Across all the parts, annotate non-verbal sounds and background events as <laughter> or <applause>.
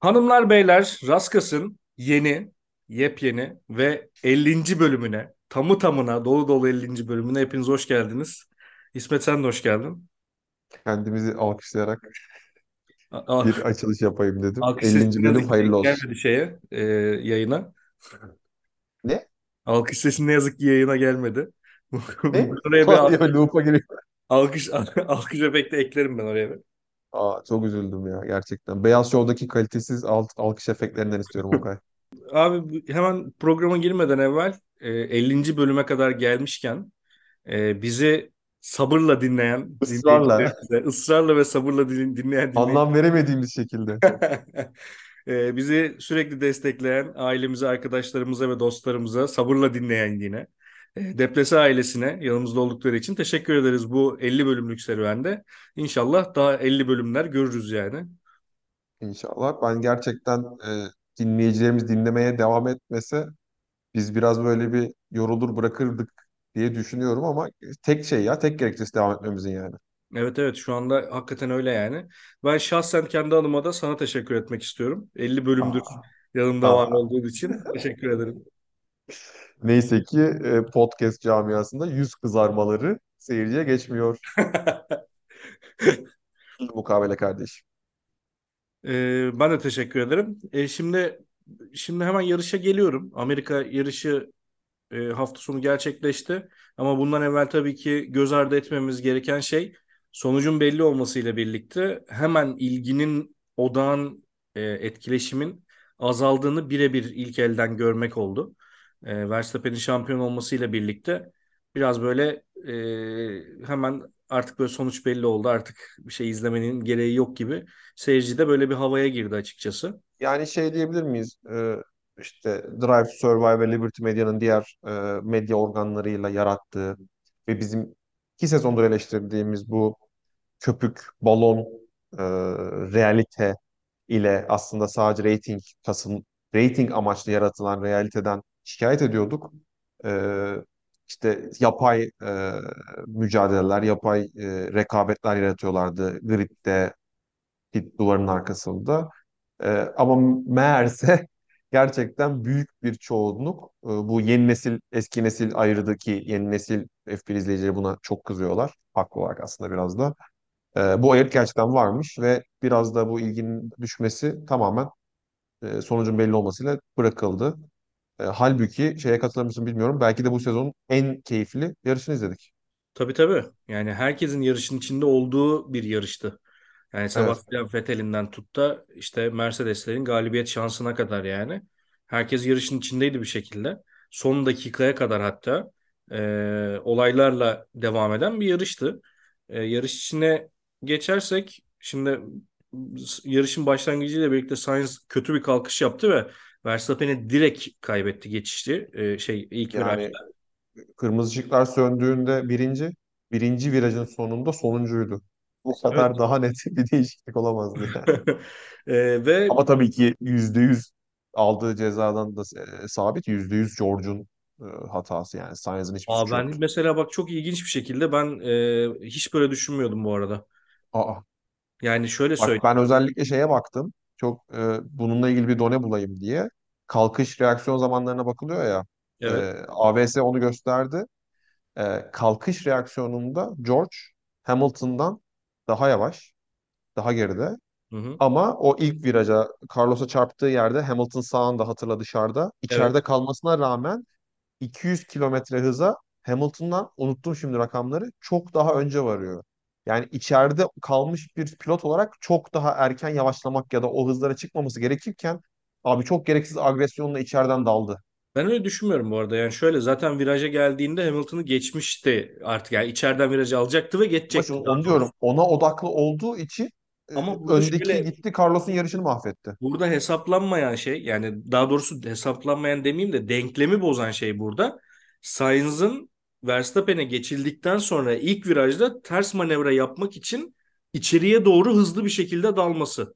Hanımlar beyler Raskas'ın yeni, yepyeni ve 50. bölümüne, tamı tamına dolu dolu 50. bölümüne hepiniz hoş geldiniz. İsmet sen de hoş geldin. Kendimizi alkışlayarak A- a- bir açılış yapayım dedim. Alkış sesi 50. ne bölüm hayırlı olsun. gelmedi şeye, e, yayına. Ne? Alkış sesi ne yazık ki yayına gelmedi. <laughs> Ne? Ben oraya bir alkış <laughs> alkış efekti eklerim ben oraya bir. Aa, çok üzüldüm ya gerçekten. Beyaz Show'daki kalitesiz alt, alkış efektlerinden istiyorum Okay. <laughs> Abi hemen programa girmeden evvel e, 50. bölüme kadar gelmişken e, bizi sabırla dinleyen dinleyicilerimize, ısrarla ve sabırla din- dinleyen anlam veremediğimiz şekilde. <laughs> e, bizi sürekli destekleyen ailemize, arkadaşlarımıza ve dostlarımıza, sabırla dinleyen yine, e, Deplese ailesine yanımızda oldukları için teşekkür ederiz bu 50 bölümlük serüvende. İnşallah daha 50 bölümler görürüz yani. İnşallah. Ben gerçekten e, dinleyicilerimiz dinlemeye devam etmese biz biraz böyle bir yorulur bırakırdık diye düşünüyorum ama tek şey ya tek gerekçesi devam etmemizin yani. Evet evet şu anda hakikaten öyle yani. Ben şahsen kendi adıma da sana teşekkür etmek istiyorum. 50 bölümdür Aa, yanımda var aa. olduğun için teşekkür ederim. <laughs> Neyse ki e, podcast camiasında yüz kızarmaları seyirciye geçmiyor. <laughs> Mukabele kardeşim. Ee, ben de teşekkür ederim. Ee, şimdi şimdi hemen yarışa geliyorum. Amerika yarışı e, hafta sonu gerçekleşti. Ama bundan evvel tabii ki göz ardı etmemiz gereken şey sonucun belli olmasıyla birlikte hemen ilginin, odağın, e, etkileşimin azaldığını birebir ilk elden görmek oldu. E, Verstappen'in şampiyon olmasıyla birlikte biraz böyle e, hemen artık böyle sonuç belli oldu. Artık bir şey izlemenin gereği yok gibi. Seyirci de böyle bir havaya girdi açıkçası. Yani şey diyebilir miyiz? Ee, işte Drive Survive ve Liberty Media'nın diğer e, medya organlarıyla yarattığı ve bizim iki sezondur eleştirdiğimiz bu köpük, balon, e, realite ile aslında sadece rating kasım, rating amaçlı yaratılan realiteden şikayet ediyorduk. Ee, işte yapay e, mücadeleler, yapay e, rekabetler yaratıyorlardı gridde, pit duvarın arkasında. Ee, ama meğerse <laughs> gerçekten büyük bir çoğunluk e, bu yeni nesil eski nesil ayırdı ki yeni nesil F1 izleyicileri buna çok kızıyorlar. Haklı olarak aslında biraz da. Ee, bu ayırt gerçekten varmış ve biraz da bu ilginin düşmesi tamamen e, sonucun belli olmasıyla bırakıldı. E, halbuki şeye katılır mısın bilmiyorum. Belki de bu sezonun en keyifli yarışını izledik. Tabii tabii. Yani herkesin yarışın içinde olduğu bir yarıştı. Yani Evet. Sebastian Vettel'inden tut da işte Mercedeslerin galibiyet şansına kadar yani. Herkes yarışın içindeydi bir şekilde. Son dakikaya kadar hatta e, olaylarla devam eden bir yarıştı. E, yarış içine geçersek şimdi yarışın başlangıcıyla birlikte Sainz kötü bir kalkış yaptı ve Verstappen'i direkt kaybetti geçişti. E, şey ilk Yani virajda. kırmızı ışıklar söndüğünde birinci, birinci virajın sonunda sonuncuydu. Bu Evet. kadar daha net bir değişiklik olamazdı yani. <laughs> E, ve Ama tabii ki yüzde yüz aldığı cezadan da e, sabit. Yüzde yüz George'un e, hatası yani. Sainz'ın hiçbir Aa, ben yoktu. mesela bak çok ilginç bir şekilde ben e, hiç böyle düşünmüyordum bu arada. Aa, Yani şöyle bak söyleyeyim. ben özellikle şeye baktım. Çok e, bununla ilgili bir done bulayım diye. Kalkış reaksiyon zamanlarına bakılıyor ya. E, Evet. AVS onu gösterdi. E, kalkış reaksiyonunda George Hamilton'dan daha yavaş, daha geride. Hı hı. Ama o ilk viraja Carlos'a çarptığı yerde Hamilton sağında hatırla dışarıda. Evet. içeride kalmasına rağmen 200 kilometre hıza Hamilton'dan unuttum şimdi rakamları çok daha önce varıyor. Yani içeride kalmış bir pilot olarak çok daha erken yavaşlamak ya da o hızlara çıkmaması gerekirken abi çok gereksiz agresyonla içeriden daldı. Ben öyle düşünmüyorum bu arada. Yani şöyle zaten viraja geldiğinde Hamilton'ı geçmişti artık. Yani içeriden virajı alacaktı ve geçecekti daha onu diyorum ona odaklı olduğu için e, Ama öndeki şöyle gitti Carlos'un yarışını mahvetti. burada hesaplanmayan şey yani daha doğrusu hesaplanmayan demeyeyim de denklemi bozan şey burada. Sainz'ın Verstappen'e geçildikten sonra ilk virajda ters manevra yapmak için içeriye doğru hızlı bir şekilde dalması.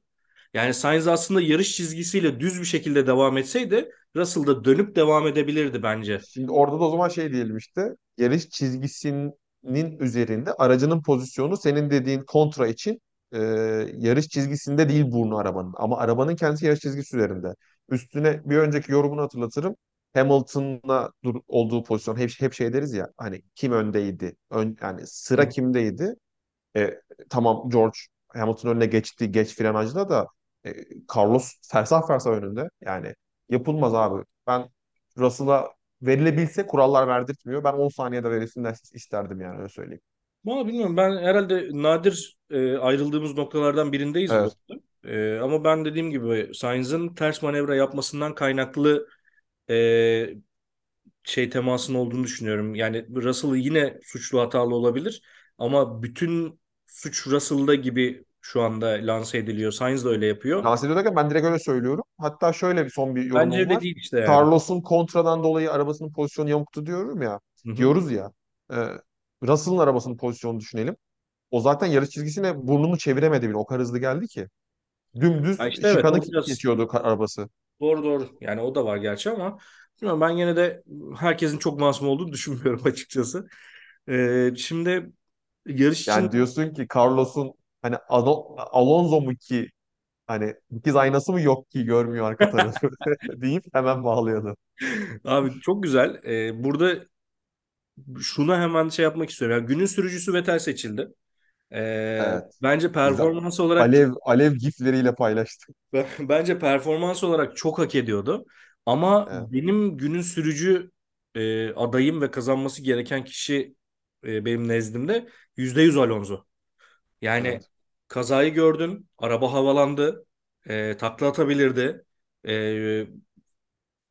Yani Sainz aslında yarış çizgisiyle düz bir şekilde devam etseydi Russell da dönüp devam edebilirdi bence. Şimdi orada da o zaman şey diyelim işte yarış çizgisinin üzerinde aracının pozisyonu senin dediğin kontra için e, yarış çizgisinde değil burnu arabanın. Ama arabanın kendisi yarış çizgisi üzerinde. Üstüne bir önceki yorumunu hatırlatırım. Hamilton'la olduğu pozisyon hep, hep şey deriz ya hani kim öndeydi? Ön, yani sıra kimdeydi? E, tamam George Hamilton önüne geçti geç frenajla da e, Carlos fersah fersah önünde. Yani yapılmaz abi. Ben Russell'a verilebilse kurallar verdirtmiyor. Ben 10 saniyede verilsin de isterdim yani öyle söyleyeyim. Valla bilmiyorum ben herhalde nadir e, ayrıldığımız noktalardan birindeyiz Evet. E, ama ben dediğim gibi Sainz'ın ters manevra yapmasından kaynaklı e, şey temasının olduğunu düşünüyorum. Yani Russell yine suçlu hatalı olabilir ama bütün suç Russell'da gibi şu anda lanse ediliyor. Sainz de öyle yapıyor. Lanse ediyorken ben direkt öyle söylüyorum. Hatta şöyle bir son bir Bence yorumum öyle var. değil işte yani. Carlos'un kontradan dolayı arabasının pozisyonu yamuktu diyorum ya. Hı hı. Diyoruz ya. E, Russell'ın arabasının pozisyonunu düşünelim. O zaten yarış çizgisine burnunu çeviremedi bile. O kadar hızlı geldi ki. Ya Dümdüz işte evet şikanı o biraz geçiyordu arabası. Doğru doğru. Yani o da var gerçi ama bilmiyorum, ben yine de herkesin çok masum olduğunu düşünmüyorum <laughs> açıkçası. E, şimdi yarış için Yani diyorsun ki Carlos'un hani Alo- Alonso mu ki hani dikiz aynası mı yok ki görmüyor arka tarafı <laughs> deyip hemen bağlayalım. abi çok güzel. E, burada şuna hemen şey yapmak istiyorum. Yani günün sürücüsü Vettel seçildi. Ee, Evet. bence performans olarak alev alev gifleriyle paylaştık. bence performans olarak çok hak ediyordu. Ama Evet. benim günün sürücü e, adayım ve kazanması gereken kişi e, benim nezdimde %100 Alonso. Yani Evet. kazayı gördün, araba havalandı, e, takla atabilirdi. E,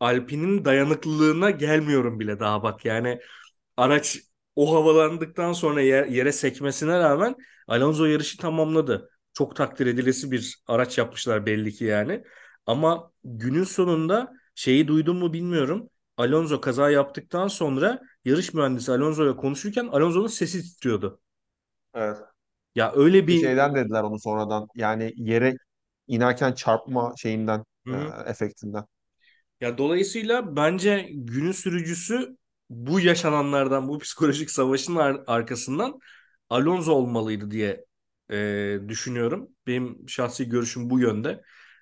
Alpine'in dayanıklılığına gelmiyorum bile daha bak. Yani araç o havalandıktan sonra yer- yere sekmesine rağmen Alonso yarışı tamamladı. Çok takdir edilesi bir araç yapmışlar belli ki yani. Ama günün sonunda şeyi duydum mu bilmiyorum. Alonso kaza yaptıktan sonra yarış mühendisi Alonso'ya konuşurken Alonso'nun sesi titriyordu. Evet. Ya öyle Bir bir şeyden dediler onu sonradan. Yani yere inerken çarpma şeyinden, e, efektinden. Ya dolayısıyla bence günün sürücüsü bu yaşananlardan, bu psikolojik savaşın ar- arkasından Alonso olmalıydı diye e, düşünüyorum. Benim şahsi görüşüm bu yönde.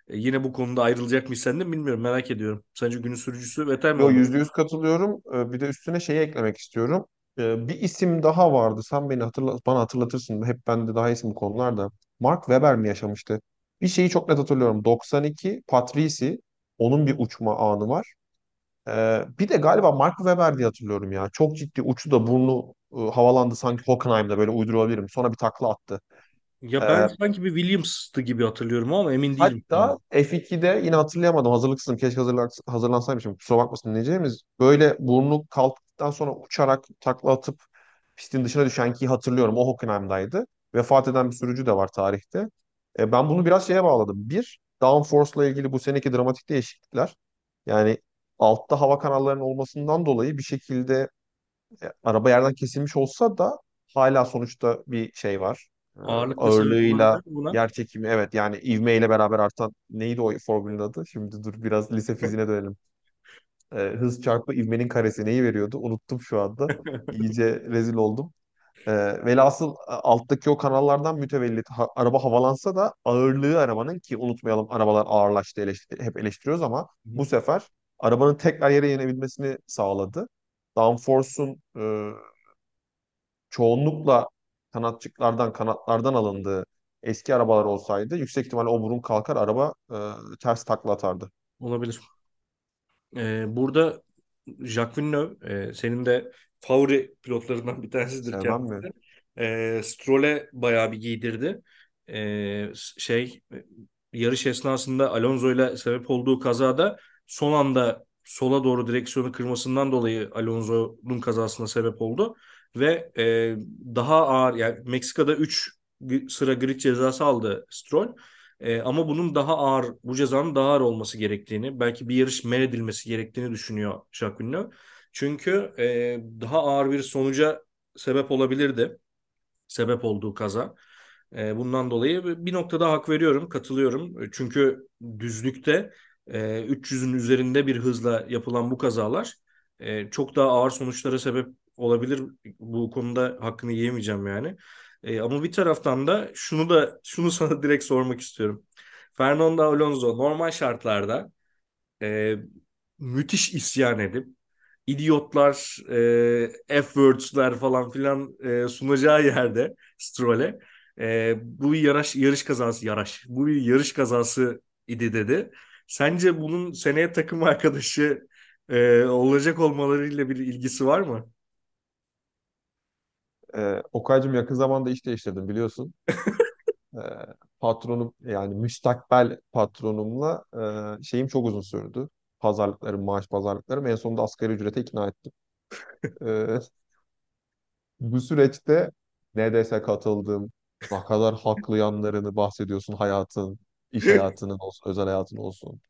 E, yine bu konuda ayrılacak mıyız sen de bilmiyorum. Merak ediyorum. Sence günün sürücüsü Vettel mi Yo olmalı? yüzde yüz katılıyorum. E, bir de üstüne şeyi eklemek istiyorum. E, bir isim daha vardı. Sen beni hatırla bana hatırlatırsın. Hep bende daha isim konularda. Mark Webber mi yaşamıştı? Bir şeyi çok net hatırlıyorum. 92 Patrisi onun bir uçma anı var. Ee, bir de galiba Mark Webber diye hatırlıyorum ya. Çok ciddi uçtu da burnu havalandı sanki Hockenheim'da böyle uydurabilirim. Sonra bir takla attı. Ya ben Ee, sanki bir Williams'tı gibi hatırlıyorum ama emin değilim. hatta F2'de yine hatırlayamadım. Hazırlıksızım. Keşke hazırlan hazırlansaymışım. Kusura bakmasın dinleyeceğimiz. Böyle burnu kalktıktan sonra uçarak takla atıp pistin dışına düşen ki hatırlıyorum. O Hockenheim'daydı. Vefat eden bir sürücü de var tarihte. E, ben bunu biraz şeye bağladım. Bir, downforce'la ilgili bu seneki dramatik değişiklikler. Yani altta hava kanallarının olmasından dolayı bir şekilde araba yerden kesilmiş olsa da hala sonuçta bir şey var. E, sebep olabilir ağırlığıyla buna. yer çekimi evet yani ivmeyle beraber artan neydi o formülün adı? Şimdi dur biraz lise fiziğine dönelim. E, hız çarpı ivmenin karesi neyi veriyordu? Unuttum şu anda. <laughs> İyice rezil oldum. E, velhasıl e, alttaki o kanallardan mütevellit ha- araba havalansa da ağırlığı arabanın ki unutmayalım arabalar ağırlaştı eleştir- hep eleştiriyoruz ama bu sefer arabanın tekrar yere inebilmesini sağladı. Downforce'un e, çoğunlukla kanatçıklardan, kanatlardan alındığı eski arabalar olsaydı yüksek ihtimalle o burun kalkar araba e, ters takla atardı. Olabilir. Ee, burada Jacques Villeneuve e, senin de favori pilotlarından bir tanesidir Sevmem mi? kendisi. E, Stroll'e bayağı bir giydirdi. E, şey yarış esnasında Alonso'yla sebep olduğu kazada son anda sola doğru direksiyonu kırmasından dolayı Alonso'nun kazasına sebep oldu ve e, daha ağır yani Meksika'da 3 sıra grid cezası aldı Stroll. E, ama bunun daha ağır, bu cezanın daha ağır olması gerektiğini, belki bir yarış men edilmesi gerektiğini düşünüyor Jacques. Çünkü e, daha ağır bir sonuca sebep olabilirdi. Sebep olduğu kaza. E, bundan dolayı bir noktada hak veriyorum, katılıyorum. Çünkü düzlükte e, 300'ün üzerinde bir hızla yapılan bu kazalar e, çok daha ağır sonuçlara sebep olabilir. Bu konuda hakkını yiyemeyeceğim yani. E, ama bir taraftan da şunu da şunu <laughs> sana direkt sormak istiyorum. Fernando Alonso normal şartlarda e, müthiş isyan edip idiotlar, e, F-words'ler falan filan e, sunacağı yerde Stroll'e e, bu yarış, yarış kazası, yarış, bu bir yarış kazası idi dedi. Sence bunun seneye takım arkadaşı e, olacak olmalarıyla bir ilgisi var mı? Ee, Okay'cığım yakın zamanda iş değiştirdim biliyorsun. Ee, <laughs> patronum yani müstakbel patronumla e, şeyim çok uzun sürdü. Pazarlıklarım, maaş pazarlıklarım. En sonunda asgari ücrete ikna ettim. Ee, bu süreçte neredeyse katıldım. Ne kadar haklı yanlarını bahsediyorsun hayatın, iş hayatının olsun, özel hayatın olsun.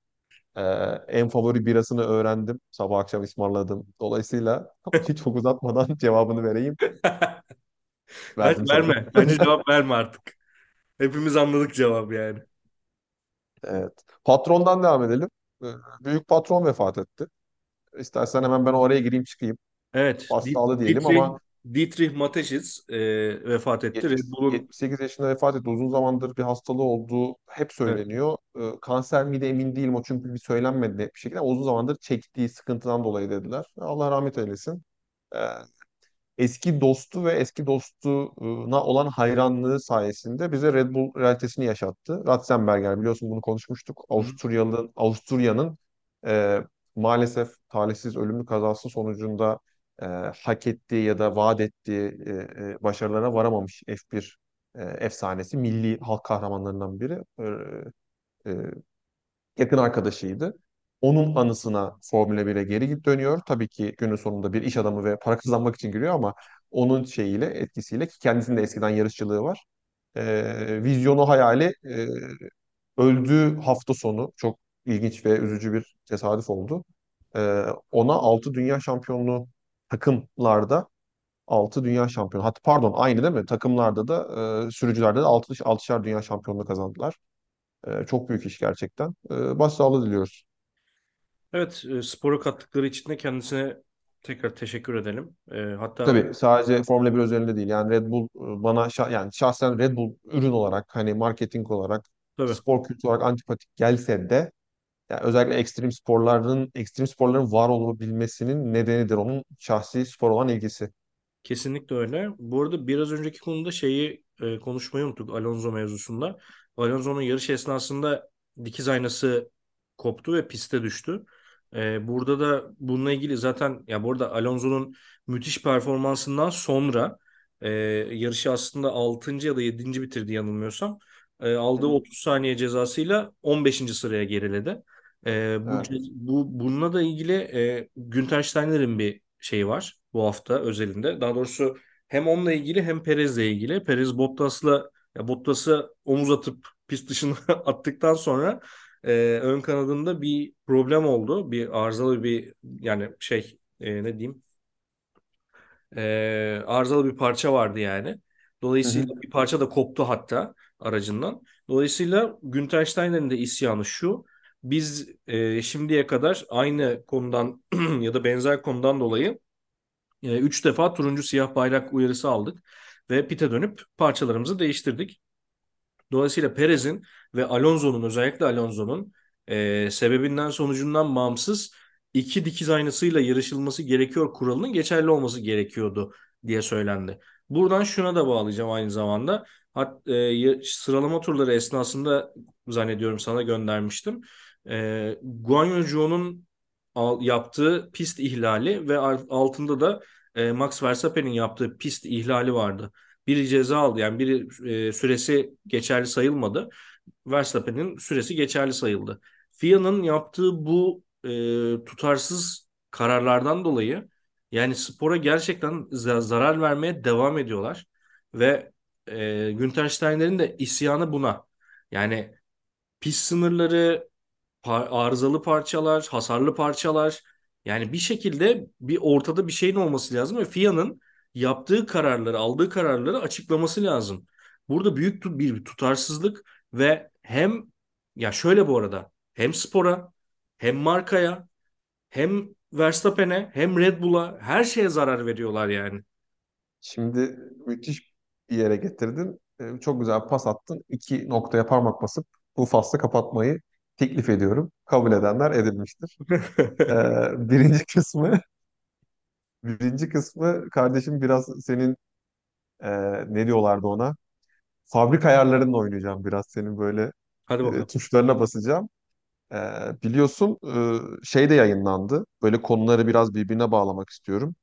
Ee, en favori birasını öğrendim. Sabah akşam ısmarladım. Dolayısıyla <laughs> hiç çok uzatmadan <laughs> cevabını vereyim. <laughs> Bence Verdim verme. Bence cevap verme artık. Hepimiz anladık cevabı yani. Evet. Patrondan devam edelim. Ee, Büyük patron vefat etti. İstersen hemen ben oraya gireyim çıkayım. Evet. Di- Başsağlığı diyelim ama Dietrich Mateschitz e, vefat etti. Red 70, Bull'un 78 yaşında vefat etti. Uzun zamandır bir hastalığı olduğu hep evet. söyleniyor. Ee, kanser miydi emin değilim o çünkü bir söylenmedi net bir şekilde. Uzun zamandır çektiği sıkıntıdan dolayı dediler. Allah rahmet eylesin. Ee, eski dostu ve eski dostuna olan hayranlığı sayesinde bize Red Bull realitesini yaşattı. Ratzenberger biliyorsun bunu konuşmuştuk. Avusturyalı Avusturya'nın e, maalesef talihsiz ölümlü kazası sonucunda e, hak ettiği ya da vaat ettiği e, e, başarılara varamamış F1 e, efsanesi, milli halk kahramanlarından biri. E, e, yakın arkadaşıydı. Onun anısına Formula 1'e geri dönüyor. Tabii ki günün sonunda bir iş adamı ve para kazanmak için giriyor ama onun şeyiyle, etkisiyle ki kendisinin de eskiden yarışçılığı var. Ee, vizyonu, hayali e, öldüğü hafta sonu çok ilginç ve üzücü bir tesadüf oldu. Ee, ona 6 dünya şampiyonluğu takımlarda 6 dünya şampiyonu. Hatta pardon aynı değil mi? Takımlarda da e, sürücülerde de 6 altışar dünya şampiyonluğu kazandılar. E, çok büyük iş gerçekten. E, başsağlığı diliyoruz. Evet, e, spora kattıkları için de kendisine tekrar teşekkür edelim. E, hatta Tabii sadece Formula 1 özelinde değil. Yani Red Bull e, bana şa- yani şahsen Red Bull ürün olarak hani marketing olarak tabii spor kültürü olarak antipatik gelse de yani özellikle ekstrem sporların ekstrem sporların var olabilmesinin nedenidir onun şahsi spor olan ilgisi. kesinlikle öyle. Bu arada biraz önceki konuda şeyi e, konuşmayı unuttuk Alonso mevzusunda. Alonso'nun yarış esnasında dikiz aynası koptu ve piste düştü. E, burada da bununla ilgili zaten ya bu arada Alonso'nun müthiş performansından sonra e, yarışı aslında altıncı ya da yedinci bitirdi yanılmıyorsam. E, aldığı hı. 30 saniye cezasıyla on beşinci sıraya geriledi. E, bu, Evet. bu bununla da ilgili e, Günter Steiner'in bir şeyi var bu hafta özelinde. Daha doğrusu hem onunla ilgili hem Perez'le ilgili. Perez Bottas'la ya Bottas'ı omuz atıp pist dışına <laughs> attıktan sonra e, ön kanadında bir problem oldu. Bir arızalı bir yani şey e, ne diyeyim e, arızalı bir parça vardı yani. Dolayısıyla bir parça da koptu hatta aracından. Dolayısıyla Günter Steiner'in de isyanı şu. Biz e, şimdiye kadar aynı konudan <clears throat> ya da benzer konudan dolayı e, üç defa turuncu siyah bayrak uyarısı aldık ve pite dönüp parçalarımızı değiştirdik. Dolayısıyla Perez'in ve Alonso'nun özellikle Alonso'nun e, sebebinden sonucundan bağımsız iki dikiz aynasıyla yarışılması gerekiyor kuralının geçerli olması gerekiyordu diye söylendi. Buradan şuna da bağlayacağım aynı zamanda. Hat, e, sıralama turları esnasında zannediyorum sana göndermiştim. E, Guan Yu Zhou'nun al- yaptığı pist ihlali ve al- altında da e, Max Verstappen'in yaptığı pist ihlali vardı. Biri ceza aldı yani biri e, süresi geçerli sayılmadı. Verstappen'in süresi geçerli sayıldı. FIA'nın yaptığı bu e, tutarsız kararlardan dolayı yani spora gerçekten za- zarar vermeye devam ediyorlar. Ve e, Günter Steiner'in de isyanı buna. Yani pist sınırları, par- arızalı parçalar, hasarlı parçalar. Yani bir şekilde bir ortada bir şeyin olması lazım ve FIA'nın yaptığı kararları, aldığı kararları açıklaması lazım. Burada büyük bir tutarsızlık ve hem ya şöyle bu arada hem spora hem markaya hem Verstappen'e hem Red Bull'a her şeye zarar veriyorlar yani. Şimdi müthiş bir yere getirdin. E, çok güzel pas attın. İki noktaya parmak basıp bu faslı kapatmayı teklif ediyorum. Kabul edenler edilmiştir. <laughs> E, birinci kısmı birinci kısmı kardeşim biraz senin e, ne diyorlardı ona? Fabrika ayarlarınla oynayacağım biraz senin böyle Hadi e, bakalım. tuşlarına basacağım. E, biliyorsun e, şey de yayınlandı. Böyle konuları biraz birbirine bağlamak istiyorum.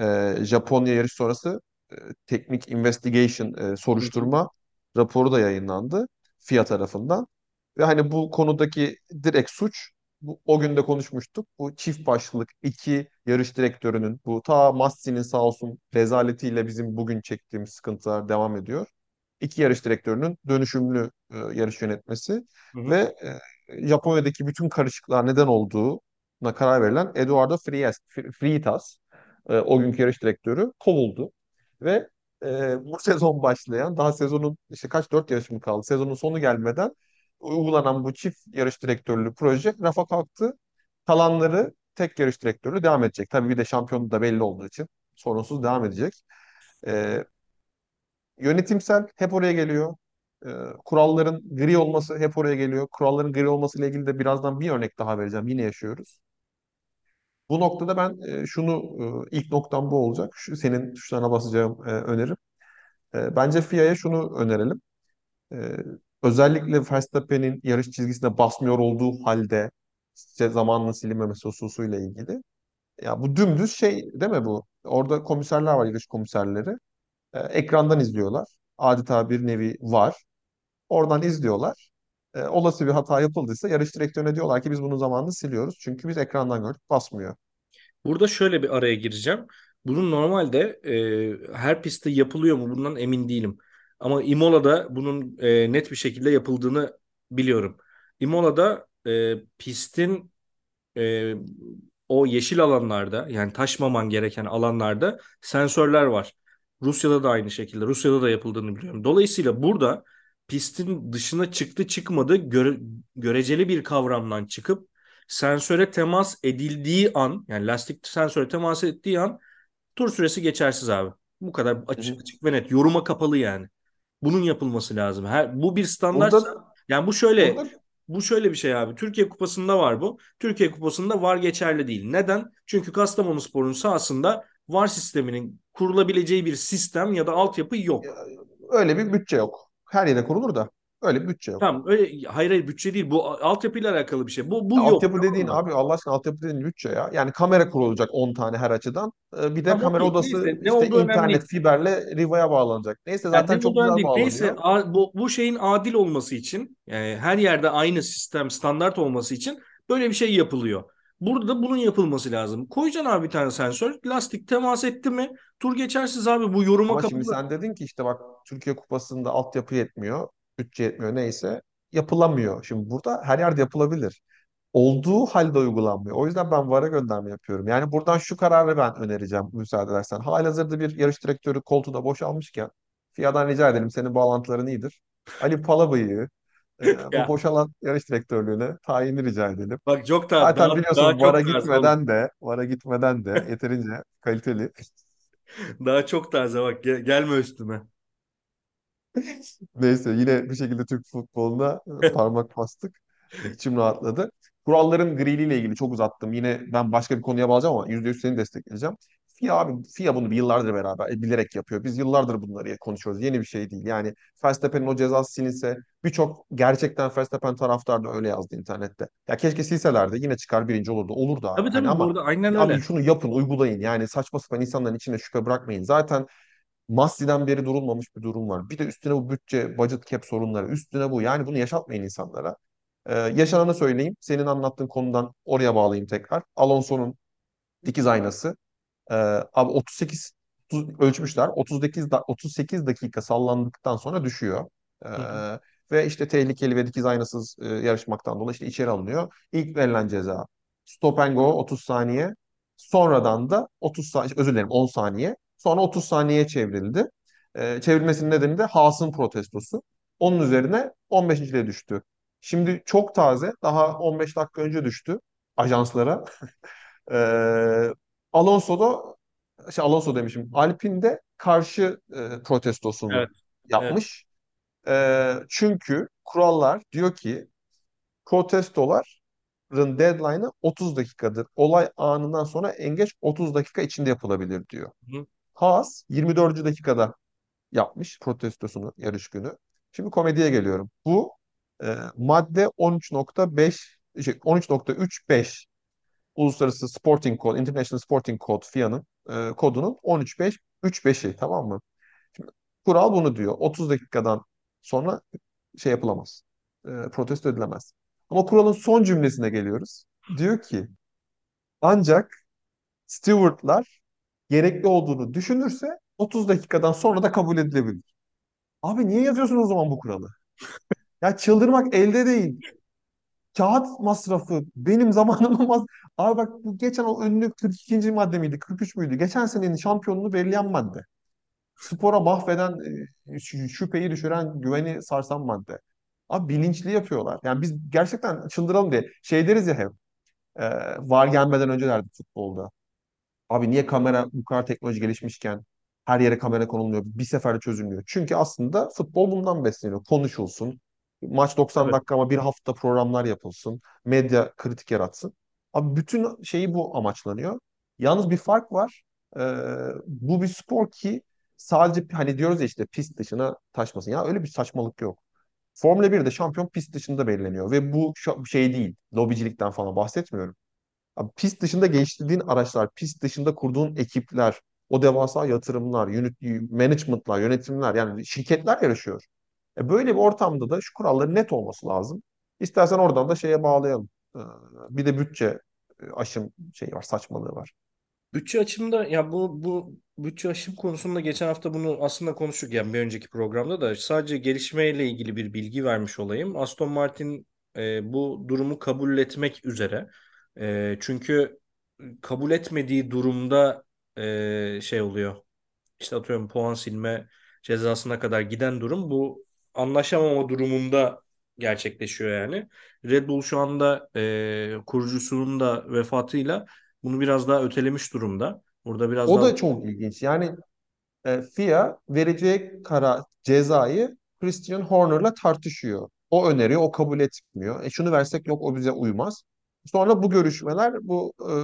E, Japonya yarış sonrası e, teknik investigation e, Hı hı. soruşturma raporu da yayınlandı FIA tarafından. Ve hani bu konudaki direkt suç bu, o gün de konuşmuştuk. Bu çift başlılık iki yarış direktörünün bu ta Massi'nin sağ olsun rezaletiyle bizim bugün çektiğimiz sıkıntılar devam ediyor. İki yarış direktörünün dönüşümlü e, yarış yönetmesi Hı hı. ve e, Japonya'daki bütün karışıklığa neden olduğuna karar verilen Eduardo Frias, Freitas e, o günkü yarış direktörü kovuldu. Ve e, bu <laughs> sezon başlayan, daha sezonun işte kaç dört yarış mı kaldı, sezonun sonu gelmeden uygulanan bu çift yarış direktörlü proje rafa kalktı. Kalanları tek yarış direktörlüğü devam edecek. Tabii bir de şampiyonu da belli olduğu için sorunsuz devam edecek. E, yönetimsel hep oraya geliyor. E, kuralların gri olması hep oraya geliyor. Kuralların gri olması ile ilgili de birazdan bir örnek daha vereceğim. Yine yaşıyoruz. Bu noktada ben e, şunu e, ilk noktam bu olacak. Şu senin tuşlarına basacağım e, önerim. Bence FIA'ya şunu önerelim. Özellikle Verstappen'in yarış çizgisine basmıyor olduğu halde işte zamanının silinmemesi hususuyla ilgili. Ya bu dümdüz şey değil mi bu? Orada komiserler var, yarış komiserleri. E, ekrandan izliyorlar. Adeta bir nevi var. Oradan izliyorlar. E, olası bir hata yapıldıysa yarış direktörüne diyorlar ki biz bunun zamanını siliyoruz. Çünkü biz ekrandan gördük basmıyor. Burada şöyle bir araya gireceğim. Bunun normalde e, her pistte yapılıyor mu bundan emin değilim. Ama Imola'da bunun e, net bir şekilde yapıldığını biliyorum. Imola'da e, pistin e, o yeşil alanlarda yani taşmaman gereken alanlarda sensörler var. Rusya'da da aynı şekilde. Rusya'da da yapıldığını biliyorum. Dolayısıyla burada pistin dışına çıktı çıkmadı göre- göreceli bir kavramdan çıkıp sensöre temas edildiği an yani lastik sensöre temas ettiği an tur süresi geçersiz abi. Bu kadar açık, açık ve net. Yoruma kapalı yani. Bunun yapılması lazım. Her, bu bir standartsa Burada yani bu şöyle burada bu şöyle bir şey abi. Türkiye Kupası'nda var bu. Türkiye Kupası'nda VAR geçerli değil. Neden? Çünkü Kastamonuspor'un sahasında VAR sisteminin kurulabileceği bir sistem ya da altyapı Ya, yok. öyle bir bütçe yok. Her yere kurulur da öyle bütçe yok. Tamam öyle hayır hayır bütçe değil. Bu altyapıyla alakalı bir şey. Bu Ya bu yok. altyapı Tamam dediğin mı? abi Allah aşkına altyapı dediğin bütçe ya. Yani kamera kurulacak 10 tane her açıdan. Ee, Bir de Tamam kamera odası Neyse ne işte önemli internet değil. fiberle Riva'ya bağlanacak. Neyse Yani zaten ne çok önemli güzel değil. Neyse bağlanıyor. a- bu, bu şeyin adil olması için yani her yerde aynı sistem standart olması için böyle bir şey yapılıyor. Burada da bunun yapılması lazım. Koyacaksın abi bir tane sensör. Lastik temas etti mi? Tur geçersiz abi. Bu yoruma Ama şimdi kapalı. sen dedin ki işte bak Türkiye Kupası'nda altyapı yetmiyor, bütçe yetmiyor neyse yapılamıyor. Şimdi burada her yerde yapılabilir. Olduğu halde uygulanmıyor. O yüzden ben VAR'a gönderme yapıyorum. Yani buradan şu kararı ben önereceğim müsaade edersen. Halihazırda bir yarış direktörü koltuğu boşalmışken FIA'dan rica edelim senin bağlantıların iyidir. Ali Palabıyık'ı e, bu boşalan yarış direktörlüğüne tayini rica edelim. bak çok daha daha, Zaten daha biliyorsun VAR'a taze oğlum. gitmeden de VAR'a gitmeden de yeterince kaliteli. <laughs> Daha çok taze bak Gel- gelme üstüme. <laughs> Neyse yine bir şekilde Türk futboluna <laughs> parmak bastık. İçim rahatladı. Kuralların griliyle ilgili çok uzattım. Yine ben başka bir konuya bağlayacağım ama %100 seni destekleyeceğim. FIA abi, FIA bunu bir yıllardır beraber e, bilerek yapıyor. Biz yıllardır bunları konuşuyoruz. Yeni bir şey değil. Yani Verstappen'in o cezası silinse birçok gerçekten Verstappen taraftarı da öyle yazdı internette. Ya keşke silselerdi yine çıkar birinci olurdu. Olur da abi. Tabii Hani tabii ama burada aynen abi öyle. şunu yapın, uygulayın. Yani saçma sapan insanların içine şüphe bırakmayın. Zaten Massi'den beri durulmamış bir durum var. Bir de üstüne bu bütçe, budget cap sorunları, üstüne bu. Yani bunu yaşatmayın insanlara. Ee, yaşananı söyleyeyim. Senin anlattığın konudan oraya bağlayayım tekrar. Alonso'nun dikiz aynası. Ee, abi 38 30 ölçmüşler. 38 da, 38 dakika sallandıktan sonra düşüyor. Hı hı. Ee, ve işte tehlikeli ve dikiz aynasız e, yarışmaktan dolayı işte içeri alınıyor. İlk verilen ceza stop and go 30 saniye. Sonradan da 30 saniye, özür dilerim 10 saniye. Sonra 30 saniyeye çevrildi. Ee, çevrilmesinin nedeni de Haas'ın protestosu. Onun üzerine 15.liğe düştü. Şimdi çok taze, daha 15 dakika önce düştü ajanslara. <laughs> Ee, Alonso da şey Alonso demişim. Alpine'de karşı e, protestosunu Evet. Evet. yapmış. E, çünkü kurallar diyor ki protestoların deadline'ı 30 dakikadır. Olay anından sonra en geç 30 dakika içinde yapılabilir diyor. Hı. Haas 24. dakikada yapmış protestosunu yarış günü. Şimdi komediye geliyorum. Bu e, madde 13.5 şey, 13.35 Uluslararası Sporting Code, International Sporting Code FIA'nın e, kodunun 13.5.3.5'i tamam mı? Şimdi kural bunu diyor. 30 dakikadan sonra şey yapılamaz. E, protesto edilemez. Ama kuralın son cümlesine geliyoruz. Diyor ki ancak stewardlar gerekli olduğunu düşünürse 30 dakikadan sonra da kabul edilebilir. Abi niye yazıyorsun o zaman bu kuralı? <laughs> Ya çıldırmak elde değil. Kağıt masrafı benim zamanım olmaz. Abi bak bu geçen o ünlü 42. madde miydi? 43 müydü? Geçen senenin şampiyonunu belirleyen madde. Spora mahveden, e, şü- şüpheyi düşüren, güveni sarsan madde. Abi bilinçli yapıyorlar. Yani biz gerçekten çıldıralım diye. Şey deriz ya hep. e, VAR gelmeden önce derdik futbolda. Abi niye kamera bu kadar teknoloji gelişmişken her yere kamera konulmuyor, bir seferde çözülmüyor? Çünkü aslında futbol bundan besleniyor. Konuşulsun. Maç 90 Evet. dakika ama bir hafta programlar yapılsın. Medya kritik yaratsın. Abi bütün şeyi bu amaçlanıyor. Yalnız bir fark var. Ee, bu bir spor ki sadece hani diyoruz ya işte pist dışına taşmasın. Ya öyle bir saçmalık yok. Formula 1'de şampiyon pist dışında belirleniyor ve bu şu- şey değil. Lobicilikten falan bahsetmiyorum. Pist dışında geliştirdiğin araçlar, pist dışında kurduğun ekipler, o devasa yatırımlar, yönet- management'lar, yönetimler yani şirketler yarışıyor. E böyle bir ortamda da şu kuralların net olması lazım. İstersen oradan da şeye bağlayalım. Ee, Bir de bütçe e, aşım şeyi var, saçmalığı var. Bütçe açımda ya bu bu bütçe aşım konusunda geçen hafta bunu aslında konuştuk yani bir önceki programda da sadece gelişmeyle ilgili bir bilgi vermiş olayım. Aston Martin e, bu durumu kabul etmek üzere. E, çünkü kabul etmediği durumda e, şey oluyor. İşte atıyorum puan silme cezasına kadar giden durum bu anlaşamama durumunda gerçekleşiyor yani. Red Bull şu anda e, kurucusunun da vefatıyla bunu biraz daha ötelemiş durumda. Burada biraz O daha da çok ilginç. Yani e, FIA vereceği kara cezayı Christian Horner'la tartışıyor. O öneriyor, o kabul etmiyor. E şunu versek yok o bize uymaz. Sonra bu görüşmeler bu e,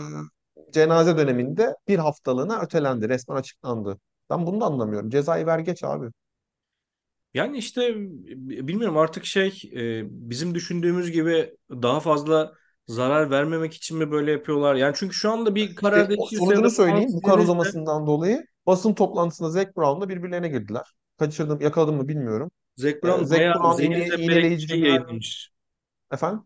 cenaze döneminde bir haftalığına ötelendi, resmen açıklandı. Ben bunu da anlamıyorum. Cezayı ver geç abi. yani işte bilmiyorum artık şey e, bizim düşündüğümüz gibi daha fazla zarar vermemek için mi böyle yapıyorlar? Yani çünkü şu anda bir karar E, sonucunu söyleyeyim. Bu silinirse uzamasından dolayı basın toplantısında Zac Brown'la birbirlerine girdiler. Kaçırdım, yakaladım mı bilmiyorum. Zac Brown Zac bayağı Brown iğne, zemberek bir iğneleyici cümleler... yayınlamış. Efendim?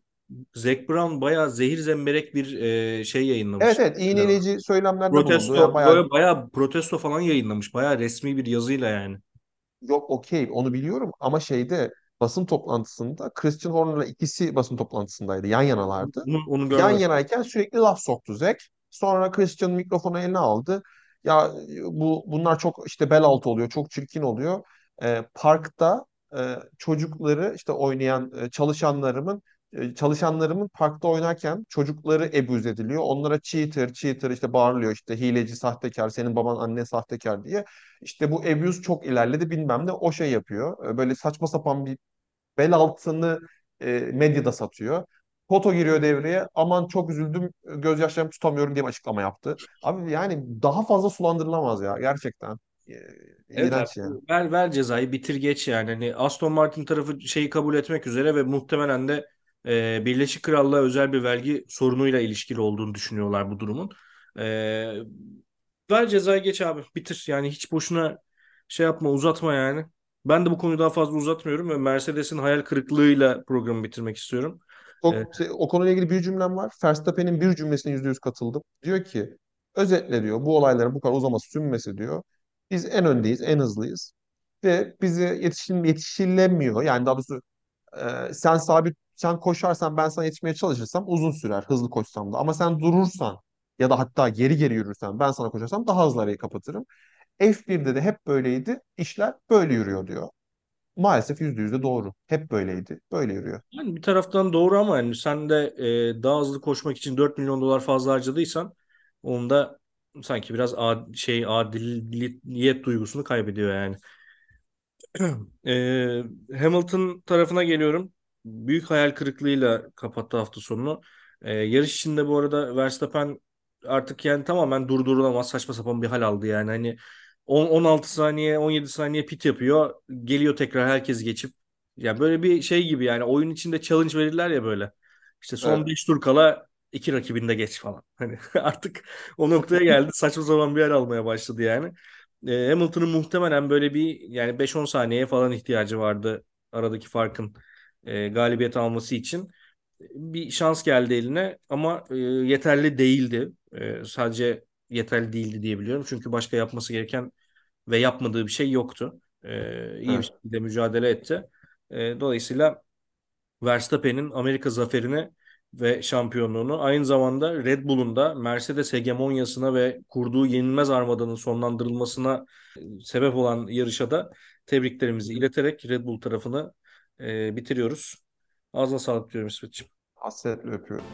Zac Brown bayağı zehir zemberek bir e, şey Evet yayınlamış. evet iğneleyici söylemlerde bulundu. Yani Protesto bayağı böyle bayağı protesto falan yayınlamış. Bayağı resmi bir yazıyla yani. Yok okey onu biliyorum ama şeyde basın toplantısında Christian Horner'la ikisi basın toplantısındaydı. Yan yanalardı. Onu, onu Yan görmedim. yanayken sürekli laf soktu Zack. Sonra Christian mikrofonu eline aldı. Ya bu bunlar çok işte bel altı oluyor, çok çirkin oluyor. Ee, parkta e, çocukları işte oynayan e, çalışanlarımın e, çalışanlarımın parkta oynarken çocukları ebuz ediliyor. Onlara cheater, cheater işte bağırılıyor işte hileci, sahtekar, senin baban anne sahtekar diye. İşte bu abuse çok ilerledi bilmem ne o şey yapıyor. Böyle saçma sapan bir bel altını e, medyada satıyor. Foto giriyor devreye. Aman çok üzüldüm, gözyaşlarımı tutamıyorum diye bir açıklama yaptı. Abi yani daha fazla sulandırılamaz ya gerçekten. Evet iğrenç yani. ver, ver cezayı bitir geç yani. Hani Aston Martin tarafı şeyi kabul etmek üzere ve muhtemelen de e, Birleşik Krallığa özel bir vergi sorunuyla ilişkili olduğunu düşünüyorlar bu durumun. E, ver cezayı geç abi bitir. Yani hiç boşuna şey yapma uzatma yani. Ben de bu konuyu daha fazla uzatmıyorum ve Mercedes'in hayal kırıklığıyla programı bitirmek istiyorum. E, Çok, o konuyla ilgili bir cümlem var. Verstappen'in bir cümlesine yüzde yüz katıldım. Diyor ki özetle diyor bu olayların bu kadar uzaması sünmesi diyor. Biz en öndeyiz, en hızlıyız. Ve bize yetişim, yetişilemiyor. Yani daha doğrusu e, sen sabit sen koşarsan ben sana yetişmeye çalışırsam uzun sürer hızlı koşsam da. Ama sen durursan ya da hatta geri geri yürürsen ben sana koşarsam daha hızlı arayı kapatırım. F1'de de hep böyleydi. İşler böyle yürüyor diyor. Maalesef yüzde yüz de doğru. Hep böyleydi. Böyle yürüyor. Yani bir taraftan doğru ama yani sen de e, daha hızlı koşmak için 4 milyon dolar fazla harcadıysan onu da sanki biraz ad, şey adiliyet duygusunu kaybediyor yani. Ee, <clears throat> Hamilton tarafına geliyorum. Büyük hayal kırıklığıyla kapattı hafta sonunu. Ee, yarış içinde bu arada Verstappen artık yani tamamen durdurulamaz saçma sapan bir hal aldı yani. Hani 10, 16 saniye 17 saniye pit yapıyor. Geliyor tekrar herkes geçip. Ya böyle bir şey gibi yani oyun içinde challenge verirler ya böyle. İşte son Evet. 5 tur kala iki rakibinde geç falan. <laughs> Hani artık o noktaya geldi. Saçma sapan bir yer almaya başladı yani. E, Hamilton'ın muhtemelen böyle bir yani 5-10 saniyeye falan ihtiyacı vardı aradaki farkın e, galibiyet alması için. Bir şans geldi eline ama e, yeterli değildi. E, sadece yeterli değildi diyebiliyorum. Çünkü başka yapması gereken ve yapmadığı bir şey yoktu. E, iyi bir Evet. şekilde mücadele etti. E, dolayısıyla Verstappen'in Amerika zaferini ve şampiyonluğunu aynı zamanda Red Bull'un da Mercedes hegemonyasına ve kurduğu yenilmez armadanın sonlandırılmasına e, sebep olan yarışa da tebriklerimizi ileterek Red Bull tarafını e, bitiriyoruz. Ağzına sağlık diyorum İsmetciğim. Hasretle öpüyorum.